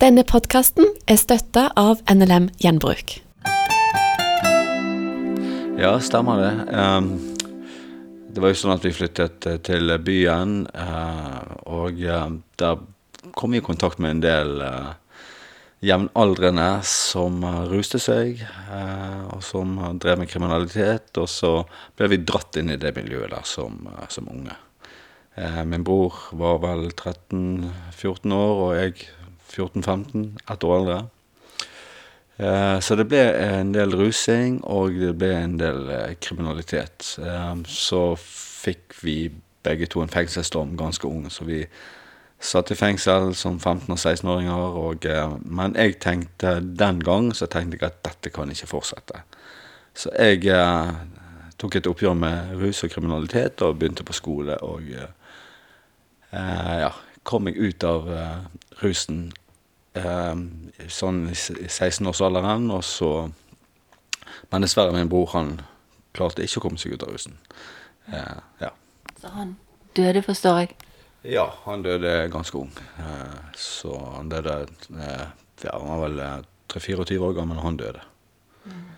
Denne podkasten er støtta av NLM Gjenbruk. Ja, stemmer det. Um, det var jo sånn at vi flyttet eh, til byen, uh, og uh, der kom vi i kontakt med en del uh, jevnaldrende som ruste seg, og som drev med kriminalitet. Og så ble vi dratt inn i det miljøet der som, som unge. min bror var vel 13-14 år, og jeg 14-15, ett år eldre. Eh, så det ble en del rusing, og det ble en del eh, kriminalitet. Eh, så fikk vi begge to en fengselsdom ganske unge, så vi satt i fengsel som 15- og 16-åringer. Men jeg tenkte den gang så tenkte jeg at dette kan ikke fortsette. Så jeg tok et oppgjør med rus og kriminalitet og begynte på skole. Og ja, kom meg ut av rusen sånn i 16-årsalderen, og så Men dessverre, min bror han klarte ikke å komme seg ut av rusen. Uh, ja. Så han døde, forstår jeg? Ja, han døde ganske ung. så han døde ja, Han var vel 3-24 år gammel da han døde. Mm.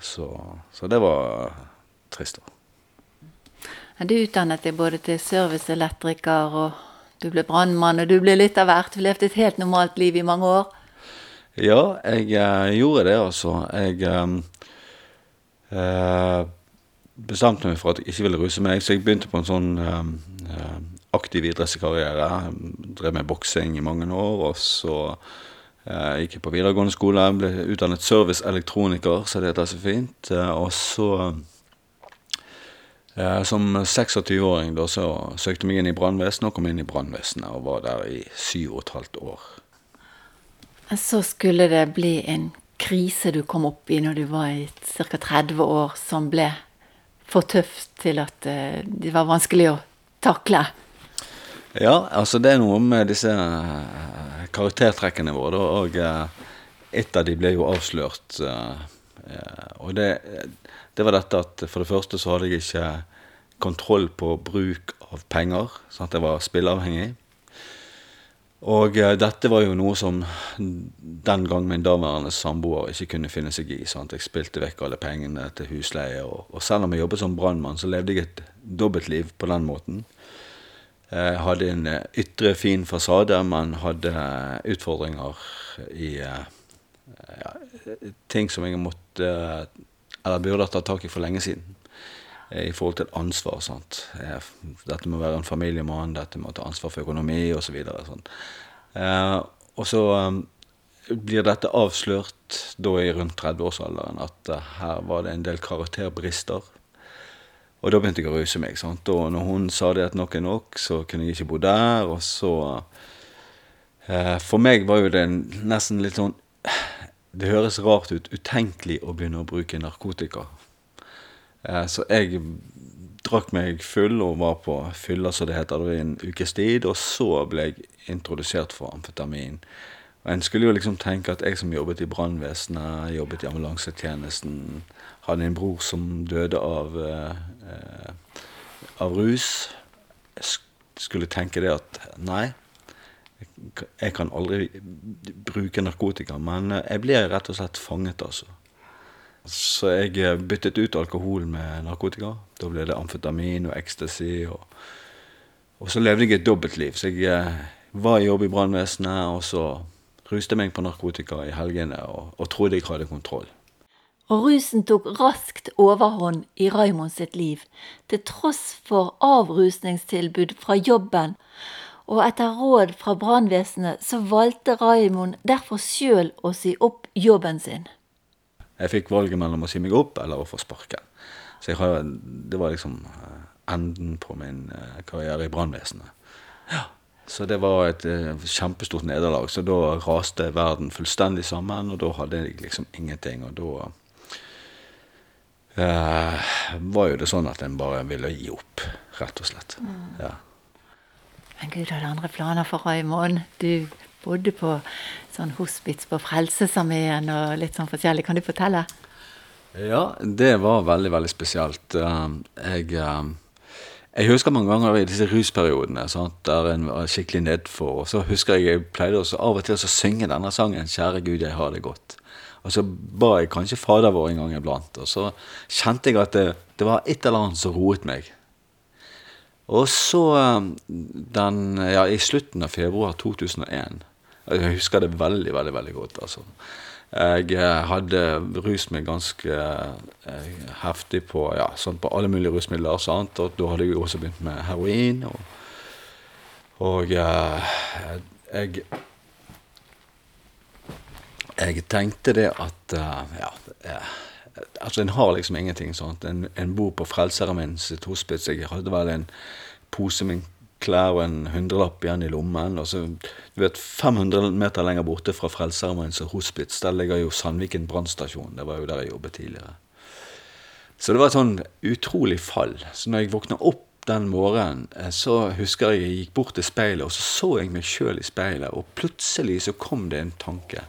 Så, så, det var trist. da. Du utdannet deg både til serviceelektriker og du ble brannmann, og du ble litt av hvert. Du levde et helt normalt liv i mange år. Ja, jeg eh, gjorde det, altså. Jeg eh, bestemte meg for at jeg ikke ville ruse meg, så jeg begynte på en sånn eh, aktiv idrettskarriere. Drev med boksing i mange år, og så eh, gikk jeg på videregående skole. Ble utdannet serviceelektroniker, så det heter så fint. Eh, og så Eh, som 26-åring da så søkte jeg meg inn i brannvesenet og kom inn i brannvesenet og var der i syv og et halvt år. Så skulle det bli en krise du kom opp i når du var i ca. 30 år, som ble for tøft til at eh, det var vanskelig å takle? Ja, altså det er noe med disse eh, karaktertrekkene våre, og ett av de ble jo avslørt. Og det det var dette at for det første så hadde jeg ikke kontroll på bruk av penger. sånn at jeg var spilleavhengig. Og uh, dette var jo noe som den gang min daværende samboer ikke kunne finne seg i. Sant? Jeg spilte vekk alle pengene til husleie. Og, og selv om jeg jobbet som brannmann, så levde jeg et dobbeltliv på den måten. Jeg hadde en uh, ytre, fin fasade, men hadde uh, utfordringer i ja, ting som jeg måtte eller burde ha tatt tak i for lenge siden. Eh, I forhold til ansvar. sant? Dette med å være en familiemann, dette med å ta ansvar for økonomi osv. så Eh, og så um, blir dette avslørt da i rundt 30-årsalderen at uh, her var det en del karakterbrister. Og da begynte jeg å ruse meg. sant? Og når hun sa det at nok er nok, så kunne jeg ikke bo der. Og så uh, For meg var jo det nesten litt sånn det høres rart ut, utenkelig å begynne å bruke narkotika. Eh, så jeg drakk meg full og var på fylla, som det heter, i en ukes tid. Og så ble jeg introdusert for amfetamin. Og En skulle jo liksom tenke at jeg som jobbet i brannvesenet, jobbet i ambulansetjenesten, hadde en bror som døde av, eh, av rus, skulle tenke det at nei, jeg kan aldri bruke narkotika, men eh, jeg ble rett og slett fanget, altså. Så jeg eh, byttet ut alkohol med narkotika. Da ble det amfetamin og ecstasy. Og, og så levde jeg et dobbeltliv. Så jeg eh, var i jobb i brannvesenet, og så ruste meg på narkotika i helgene og, og trodde jeg hadde kontroll. Og rusen tok raskt overhånd i Raymond sitt liv, til tross for avrusningstilbud fra jobben og etter råd fra brannvesenet så valgte Raimond derfor sjøl å si opp jobben sin. Jeg fikk valget mellom å si meg opp eller å få sparken. Så har, det var liksom eh, enden på min eh, karriere i brannvesenet. Ja. Så det var et uh, kjempestort nederlag. Så da raste verden fullstendig sammen, og da hadde jeg liksom ingenting. Og da uh, var jo det sånn at en bare ville gi opp, rett og slett. Mm. Ja. Men Gud hadde andre planer for Raymond. Du bodde på sånn hospits på Frelsesarmeen og litt sånn forskjellig. Kan du fortelle? Ja, det var veldig, veldig spesielt. Um, jeg, um, Jeg husker mange ganger i disse rusperiodene sant, der en var skikkelig nedfor. Og så husker jeg jeg pleide også av og til å synge denne sangen 'Kjære Gud, jeg har det godt'. Og så ba jeg kanskje Fader vår en gang iblant. Og så kjente jeg at det, det var et eller annet som roet meg. Og så um, den, ja, i slutten av februar 2001 Jeg husker det veldig, veldig veldig godt. altså. Jeg eh, hadde rust meg ganske eh, heftig på ja, sånn på alle mulige rusmidler. Sant? Og da hadde jeg også begynt med heroin. Og, og eh, jeg Jeg tenkte det at Ja. Altså, en har liksom ingenting sånt. En, en bor på Frelsesarmeen sitt hospits. Jeg hadde vel en pose med klær og en hundrelapp igjen i lommen. Og så, du vet, 500 meter lenger borte fra Frelsesarmeen sitt hospits, der ligger jo Sandviken brannstasjon. Det var jo der jeg jobbet tidligere. Så det var et sånn utrolig fall. Så når jeg våkna opp den morgenen, så husker jeg jeg gikk bort til speilet, og så så jeg meg sjøl i speilet, og plutselig så kom det en tanke.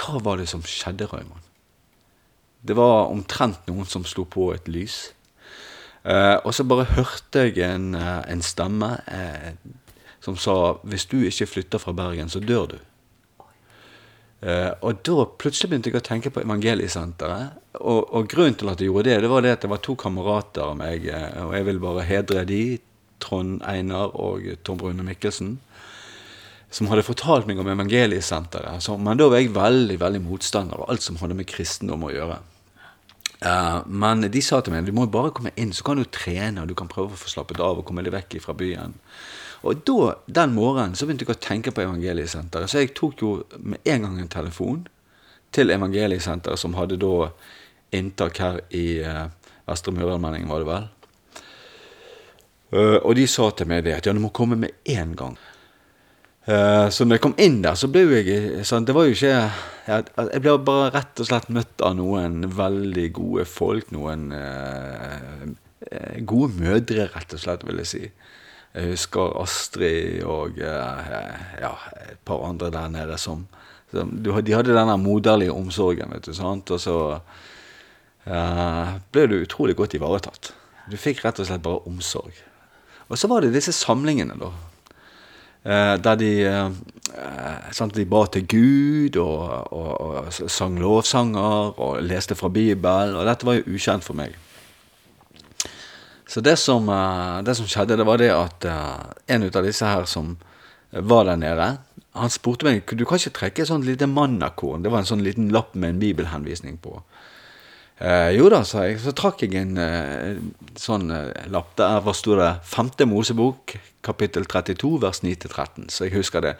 Hva var det som skjedde, Raymond? Det var omtrent noen som slo på et lys. Eh, og så bare hørte jeg en, en stemme eh, som sa 'Hvis du ikke flytter fra Bergen, så dør du'. Eh, og da plutselig begynte jeg å tenke på Evangeliesenteret. Og, og, grunnen til at jeg gjorde det, det var det at det var to kamerater av meg, og jeg vil bare hedre de, Trond Einar og Tom Brune Mikkelsen, som hadde fortalt meg om Evangeliesenteret. Men da var jeg veldig veldig motstander av alt som hadde med kristendom å gjøre. Uh, men de sa til meg du må bare komme inn, så kan du trene og du kan prøve å få slappet av og komme deg vekk fra byen. Og da, den morgenen så begynte jeg å tenke på Evangeliesenteret. Så jeg tok jo med en gang en telefon til Evangeliesenteret, som hadde da inntak her i uh, Vestre Myralmenningen, var det vel. Uh, og de sa til meg det at ja, du må komme med en gang. Uh, så når jeg kom inn der, så ble jeg sånn Det var jo ikke Jeg, jeg ble bare rett og slett møtt av noen veldig gode folk. Noen eh, gode mødre, rett og slett, vil jeg si. Jeg husker Astrid og eh, ja, et par andre der nede som, som De hadde denne moderlige omsorgen, vet du. sant? Og så ble du utrolig godt ivaretatt. Du fikk rett og slett bare omsorg. Og så var det disse samlingene, da Eh, der de, eh, sant, de ba til Gud og, og, og, sang lovsanger og leste fra Bibelen. Og dette var jo ukjent for meg. Så det som, eh, det som skjedde, det var det at en av disse her som var der nede, han spurte meg du kan ikke trekke et sånt lite mannakorn. Det var en sånn liten lapp med en bibelhenvisning på. Eh, jo da, sa jeg. Så trakk jeg en eh, sånn eh, lapp. Der sto det 5. Mosebok, kapittel 32, vers 9-13'. Så jeg husker det.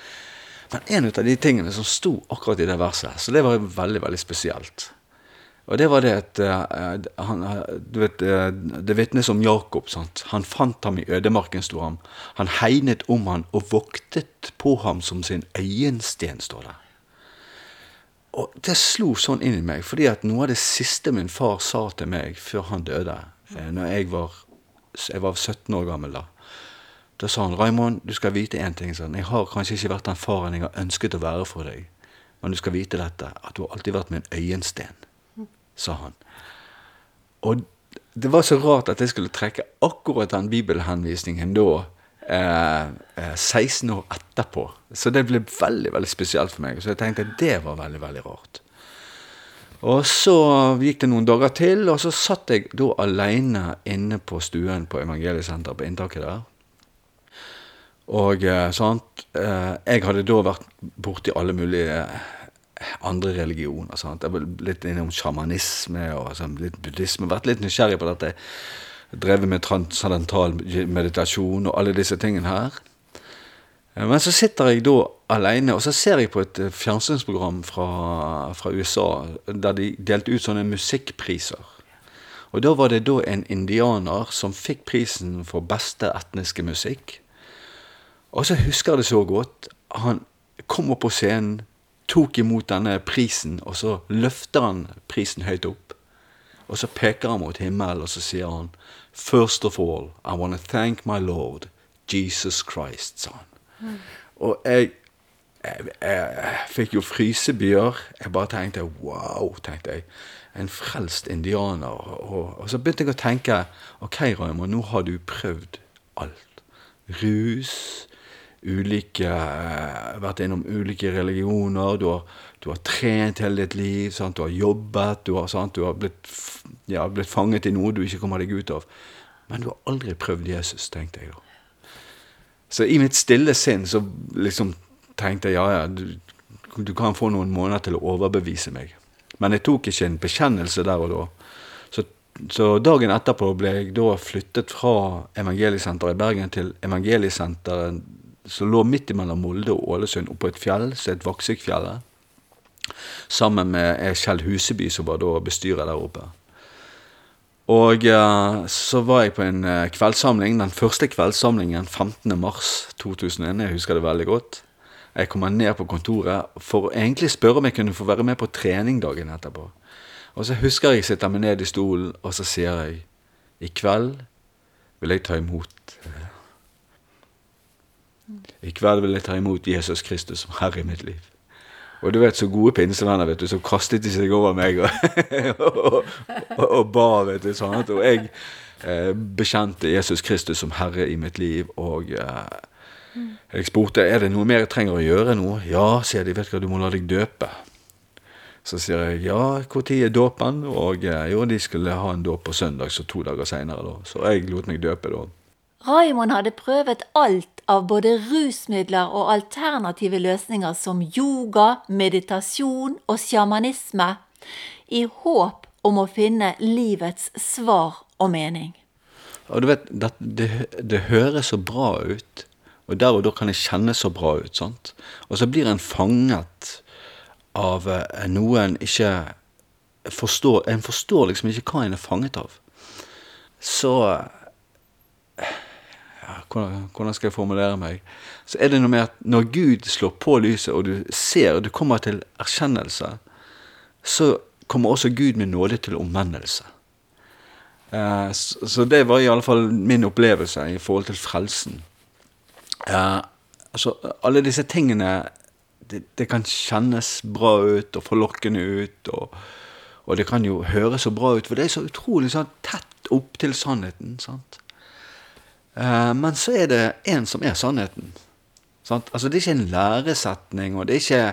Men en av de tingene som sto akkurat i det verset, så det var veldig, veldig spesielt. Og det var det at uh, han, du vet, uh, Det vitnes om Jakob. Sant? Han fant ham i ødemarken, sto han. Han hegnet om han og voktet på ham som sin øyensten, står det. Og det slo sånn inn i meg, fordi at noe av det siste min far sa til meg før han døde, eh, når jeg var, jeg var 17 år gammel da, da sa han 'Raymond, du skal vite én ting. Sånn. Jeg har kanskje ikke vært den faren jeg har ønsket å være for deg, men du skal vite dette, at du har alltid vært min øyensten', sa han. Og det var så rart at jeg skulle trekke akkurat den bibelhenvisningen da eh, 16 eh, år etterpå. Så det ble veldig veldig spesielt for meg. Så jeg tenkte at det var veldig, veldig rart. Og så gikk det noen dager til, og så satt jeg da aleine inne på stuen på Evangeliesenteret på inntaket der. Og eh, sant, eh, jeg hadde da vært borti alle mulige andre religioner. Sant? Jeg var litt innom sjamanisme og sånn, litt buddhisme. Vært litt nysgjerrig på dette drevet med transcendental meditasjon og alle disse tingene her. Eh, men så sitter jeg da aleine, og så ser jeg på et eh, fjernsynsprogram fra, fra, USA der de delte ut sånne musikkpriser. Og da var det da en indianer som fikk prisen for beste etniske musikk. Og så husker jeg det så godt. Han kom opp på scenen, tok imot denne prisen, og så løfter han prisen høyt opp. Og så peker han mot himmelen, og så sier han First of all, I want to thank my Lord, Jesus Christ, sa han. Mm. Og jeg, jeg, jeg fikk jo frysebyer. Jeg bare tenkte wow, tenkte jeg. En frelst indianer. Og, og så begynte jeg å tenke OK, Raymond, nå har du prøvd alt. Rus, ulike eh, Vært innom ulike religioner. Du har, du har trent hele ditt liv. Sant? Du har jobbet. Du har, sant? Du har blitt, ja, blitt fanget i noe du ikke kommer deg ut av. Men du har aldri prøvd Jesus, tenkte jeg da. Så i mitt stille sinn så liksom tenkte jeg ja, ja, du, du kan få noen måneder til å overbevise meg. Men jeg tok ikke en bekjennelse der og da. Så, dagen etterpå ble jeg da flyttet fra Evangeliesenteret i Bergen til Evangeliesenteret som lå midt mellom Molde og Ålesund, oppå et fjell som het Vaksikfjellet. Sammen med Kjell Huseby, som var da bestyrer der oppe. Og uh, så var jeg på en uh, kveldssamling, den første kveldssamlingen 15. mars 2001. Jeg husker det veldig godt. Jeg kommer ned på kontoret for å egentlig spørre om jeg kunne få være med på trening dagen etterpå. Og så husker jeg sitter meg ned i stolen, og så sier jeg i kveld vil jeg ta imot I kveld vil jeg ta imot Jesus Kristus som Herre i mitt liv. Og du vet, så gode pinsevenner, vet du, så kastet de seg over meg og, og, og, og ba, vet du. sånn Og jeg eh, bekjente Jesus Kristus som Herre i mitt liv. Og eh, jeg spurte er det noe mer jeg trenger å gjøre nå. Ja, sier de, vet du hva, du må la deg døpe. Så sier jeg ja, når er dåpen? Og eh, jo, de skulle ha en dåp på søndag, så to dager seinere, da. Så jeg lot meg døpe da. Raymond hadde prøvet alt av både rusmidler og alternative løsninger som yoga, meditasjon og sjamanisme, i håp om å finne livets svar og mening. Og du vet, det, det, det høres så bra ut, og der og da kan det kjennes så bra ut. sant? Og så blir en fanget av eh, noe en ikke forstår En forstår liksom ikke hva en er fanget av. Så hvordan, skal jeg formulere meg? Så er det noe med at når Gud slår på lyset, og du ser, og du kommer til erkjennelse, så kommer også Gud med nåde til omvendelse. Eh, så, så, det var i alle fall min opplevelse i forhold til frelsen. Eh, altså, alle disse tingene det, det, kan kjennes bra ut og forlokkende ut, og, og, det kan jo høres så bra ut, for det er så utrolig sånn tett opp til sannheten. sant? Uh, men så er det en som er sannheten. Sant? Altså Det er ikke en læresetning, og det er ikke,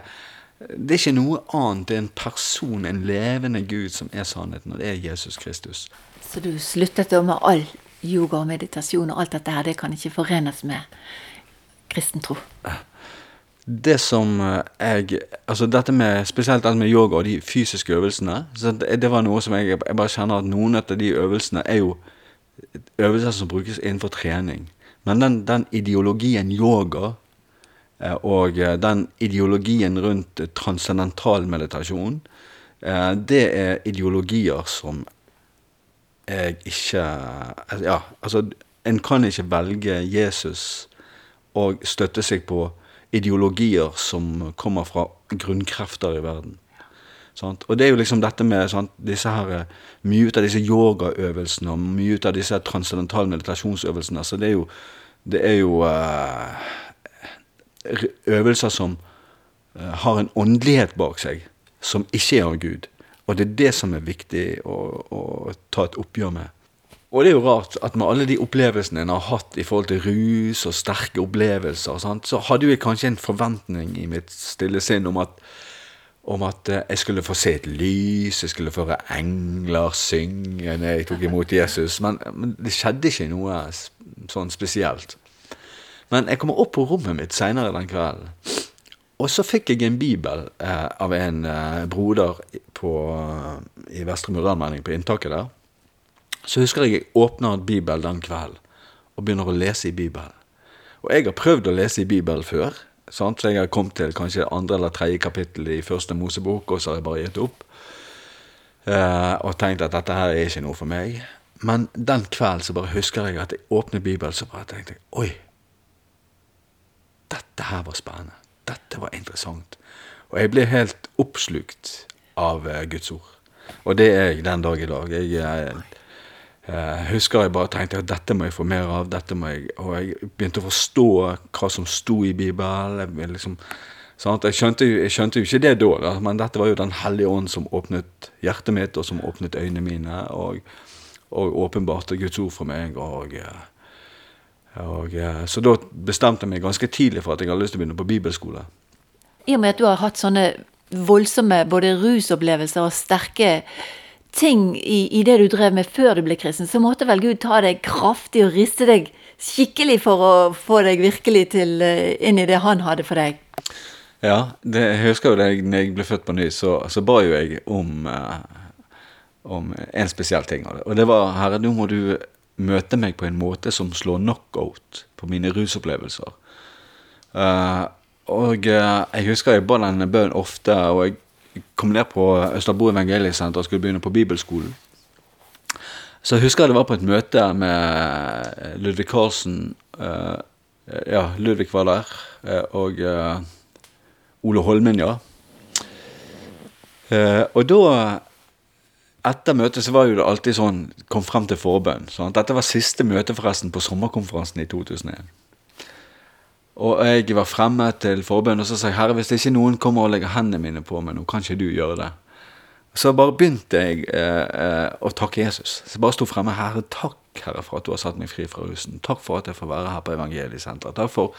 det er ikke noe annet. Det er en person, en levende Gud, som er sannheten, og det er Jesus Kristus. Så du sluttet da med all yoga og meditasjon og alt dette her, det kan ikke forenes med kristen tro? Det som eh, jeg Altså dette med spesielt dette med yoga og de fysiske øvelsene, det var noe som jeg, jeg bare kjenner at noen av de øvelsene er jo øvelser som brukes innenfor trening. Men den, den ideologien yoga eh, og eh, den ideologien rundt transcendental meditasjon, eh, det er ideologier som jeg ikke Ja, altså, en kan ikke velge Jesus og støtte seg på ideologier som kommer fra grunnkrefter i verden. Sant? Og det er jo liksom dette med sant, disse her, eh, mye ut av disse yogaøvelsene og mye ut av disse transcendentale meditasjonsøvelsene. Så det er jo, det er jo uh, øvelser som uh, har en åndelighet bak seg, som ikke er av Gud. Og det er det som er viktig å, å ta et oppgjør med. Og det er jo rart at med alle de opplevelsene en har hatt i forhold til rus og sterke opplevelser, sant, så hadde jo jeg kanskje en forventning i mitt stille sinn om at om at eh, jeg skulle få se et lys, jeg skulle få høre engler synge når jeg tok imot Jesus. Men, men, det skjedde ikke noe sånn spesielt. Men jeg kommer opp på rommet mitt seinere den kvelden. Og så fikk jeg en bibel eh, av en eh, broder på, i Vestre Muralmenning på inntaket der. Så husker jeg jeg åpner en bibel den kvelden og begynner å lese i Bibelen. Og jeg har prøvd å lese i Bibelen før. Sant? Så jeg har kommet til kanskje andre eller tredje kapittel i første Mosebok, og så har jeg bare gitt opp. Eh, og tenkt at dette her er ikke noe for meg. Men den kvelden så bare husker jeg at jeg åpnet Bibelen, så bare tenkte jeg oi. Dette her var spennende. Dette var interessant. Og jeg ble helt oppslukt av uh, Guds ord. Og det er jeg den dag i dag. Jeg uh, jeg husker jeg bare tenkte at dette må jeg få mer av. dette må jeg, Og jeg begynte å forstå hva som sto i Bibelen. Jeg liksom? Jeg, skjønte, jeg skjønte jo ikke det da, da, men dette var jo Den hellige ånd som åpnet hjertet mitt, og som åpnet øynene mine, og, og åpenbarte Guds ord for meg. og... eh, og, eh, så da bestemte jeg meg ganske tidlig for at jeg hadde lyst til å begynne på bibelskole. I og med at du har hatt sånne voldsomme både rusopplevelser og sterke ting i, i det du drev med før du ble kristen, så måtte vel Gud ta deg kraftig og riste deg skikkelig for å få deg virkelig til, eh, inn i det han hadde for deg. Ja, det, jeg husker jo da jeg, ble født på ny, så, så ba jo jeg om, eh, om en spesiell ting. Og det var Herre, nå må du møte meg på en måte som slår knockout på mine rusopplevelser. Eh, og eh, jeg husker jeg ba den bønnen ofte, og jeg kom ned på Østerbro Evangeliesenter og skulle begynne på bibelskolen. Så jeg husker det var på et møte med Ludvig Karlsen. eh, ja, Ludvig var der. eh, og eh, Ole Holmen, ja. Eh, og da etter møtet så var jo det alltid sånn Kom frem til forbønn. Sånn. Dette var siste møte forresten på sommerkonferansen i 2001. Og jeg var fremme til forbønn og så sa jeg, herre, hvis ikke noen kommer og legger hendene mine på meg nå, kan ikke du gjøre det? Så bare begynte jeg eh, eh, å takke Jesus. Så jeg bare sto fremme. Herre, takk Herre for at du har satt meg fri fra rusen. Takk for at jeg får være her på Evangeliesenteret. Takk for,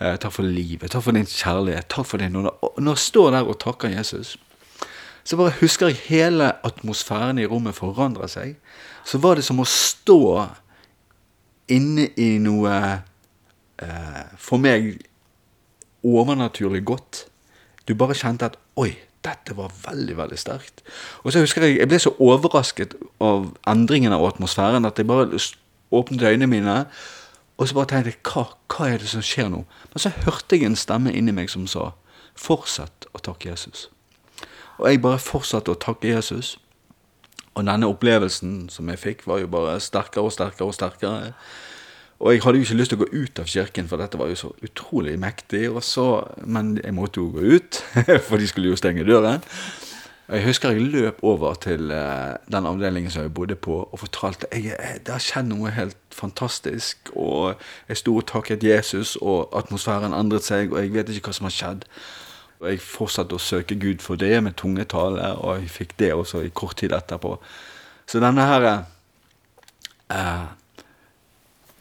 eh, takk for livet. Takk for din kjærlighet. Takk for din når jeg står der og takker Jesus, så bare husker jeg hele atmosfæren i rommet forandrer seg. Så var det som å stå inne i noe for meg overnaturlig godt. Du bare kjente at oi, dette var veldig, veldig sterkt. Og så husker jeg jeg ble så overrasket av endringen av atmosfæren at jeg bare åpnet øynene mine. Og så bare tenkte jeg hva, hva er det som skjer nå? Men så hørte jeg en stemme inni meg som sa fortsett å takke Jesus. Og jeg bare fortsatte å takke Jesus. Og denne opplevelsen som jeg fikk, var jo bare sterkere og sterkere og sterkere. Og jeg hadde jo ikke lyst til å gå ut av kirken, for dette var jo så utrolig mektig. Og så, men jeg måtte jo gå ut, for de skulle jo stenge døren. Jeg husker jeg løp over til eh, den avdelingen som jeg bodde på, og fortalte jeg, jeg, det har skjedd noe helt fantastisk. Og jeg sto og takket Jesus, og atmosfæren endret seg, og jeg vet ikke hva som har skjedd. Og jeg fortsatte å søke Gud for det med tungetale, og jeg fikk det også i kort tid etterpå. Så denne her eh, eh,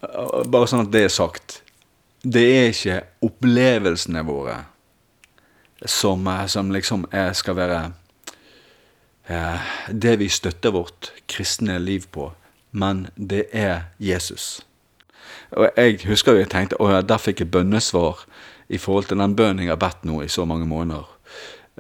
Bare sånn at det er sagt. Det er ikke opplevelsene våre som, eh, som liksom er, skal være eh, det vi støtter vårt kristne liv på, men det er Jesus. Og jeg husker jeg tenkte å ja, der fikk jeg bønnesvar i forhold til den bønnen jeg har bedt nå i så mange måneder.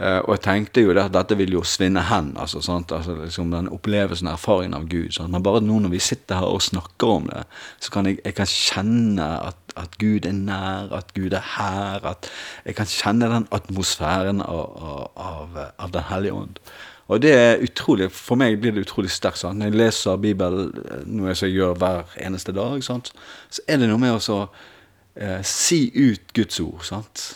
Eh, og jeg tenkte jo at dette vil jo svinne hen, altså, sant? altså liksom den opplevelsen og erfaringen av Gud. Sant? Men bare nå når vi sitter her og snakker om det, så kan jeg, jeg kan kjenne at, at Gud er nær, at Gud er her. at Jeg kan kjenne den atmosfæren av, av, av, Den hellige ånd. Og det er utrolig, For meg blir det utrolig sterkt. sant? Når jeg leser Bibelen, eh, noe jeg gjør hver eneste dag, sant? så er det noe med å eh, si ut Guds ord. sant?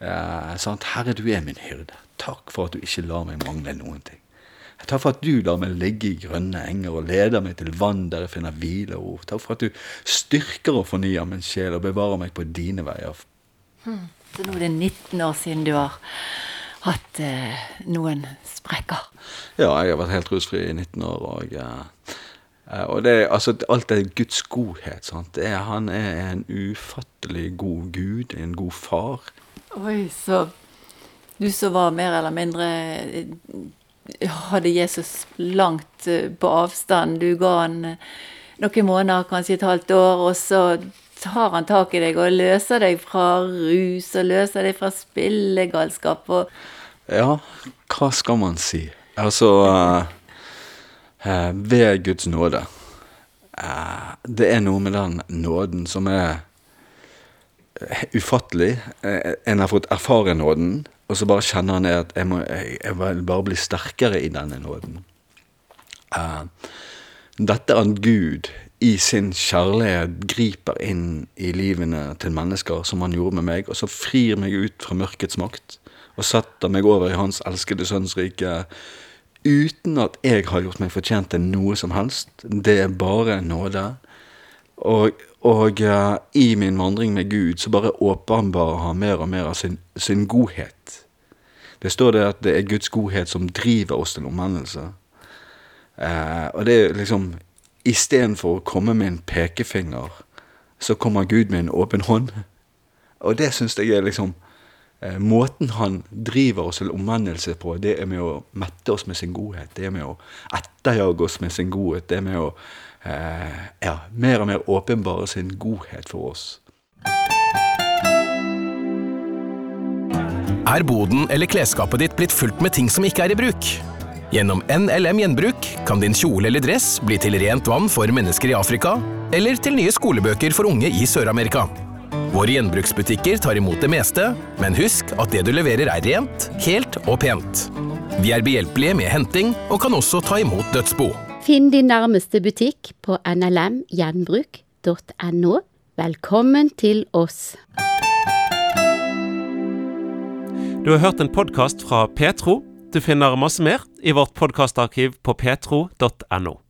Eh, sant? Herre, du er min hyrde. Takk for at du ikke lar meg mangle noen ting. Takk for at du lar meg ligge i grønne enger og leder meg til vann der jeg finner hvile og ro. Takk for at du styrker og fornyer min sjel og bevarer meg på dine veier. Så nå er det 19 år siden du har hatt eh, noen sprekker. Ja, jeg har vært helt rusfri i 19 år, og, eh, og det, altså, alt er Guds godhet. Sant? Er, han er en ufattelig god Gud, en god far. Oi, så du som var mer eller mindre eh, Hadde Jesus langt eh, på avstand. Du ga han eh, noen måneder, kanskje et halvt år, og så tar han tak i deg og løser deg fra rus og løser deg fra spillegalskap. og Ja, hva skal man si? Altså Ved Guds nåde. Det er noe med den nåden som er ufattelig. Eh, en har fått erfare nåden, og så bare kjenner han at jeg, må, jeg, vil bare bli sterkere i denne nåden. Uh, dette at Gud i sin kjærlighet griper inn i livene til mennesker, som han gjorde med meg, og så frir meg ut fra mørkets makt, og setter meg over i hans elskede sønns rike, uten at jeg har gjort meg fortjent til noe som helst. Det er bare nåde. Og, Og uh, i min vandring med Gud så bare åpenbarer han mer og mer av sin, sin godhet. Det står det at det er Guds godhet som driver oss til omvendelse. Uh, og det er liksom Istedenfor å komme med en pekefinger, så kommer Gud med en åpen hånd. Og det syns jeg er liksom uh, Måten han driver oss til omvendelse på, det er med å mette oss med sin godhet. Det er med å etterjage oss med sin godhet. Det er med å ja, mer og mer åpenbare sin godhet for oss. Er boden eller klesskapet ditt blitt fullt med ting som ikke er i bruk? Gjennom NLM Gjenbruk kan din kjole eller dress bli til rent vann for mennesker i Afrika, eller til nye skolebøker for unge i Sør-Amerika. Våre gjenbruksbutikker tar imot det meste, men husk at det du leverer er rent, helt og pent. Vi er behjelpelige med henting, og kan også ta imot dødsbo. Finn din nærmeste butikk på nlmgjenbruk.no. Velkommen til oss. Du har hørt en podkast fra Petro. Du finner masse mer i vårt podkastarkiv på petro.no.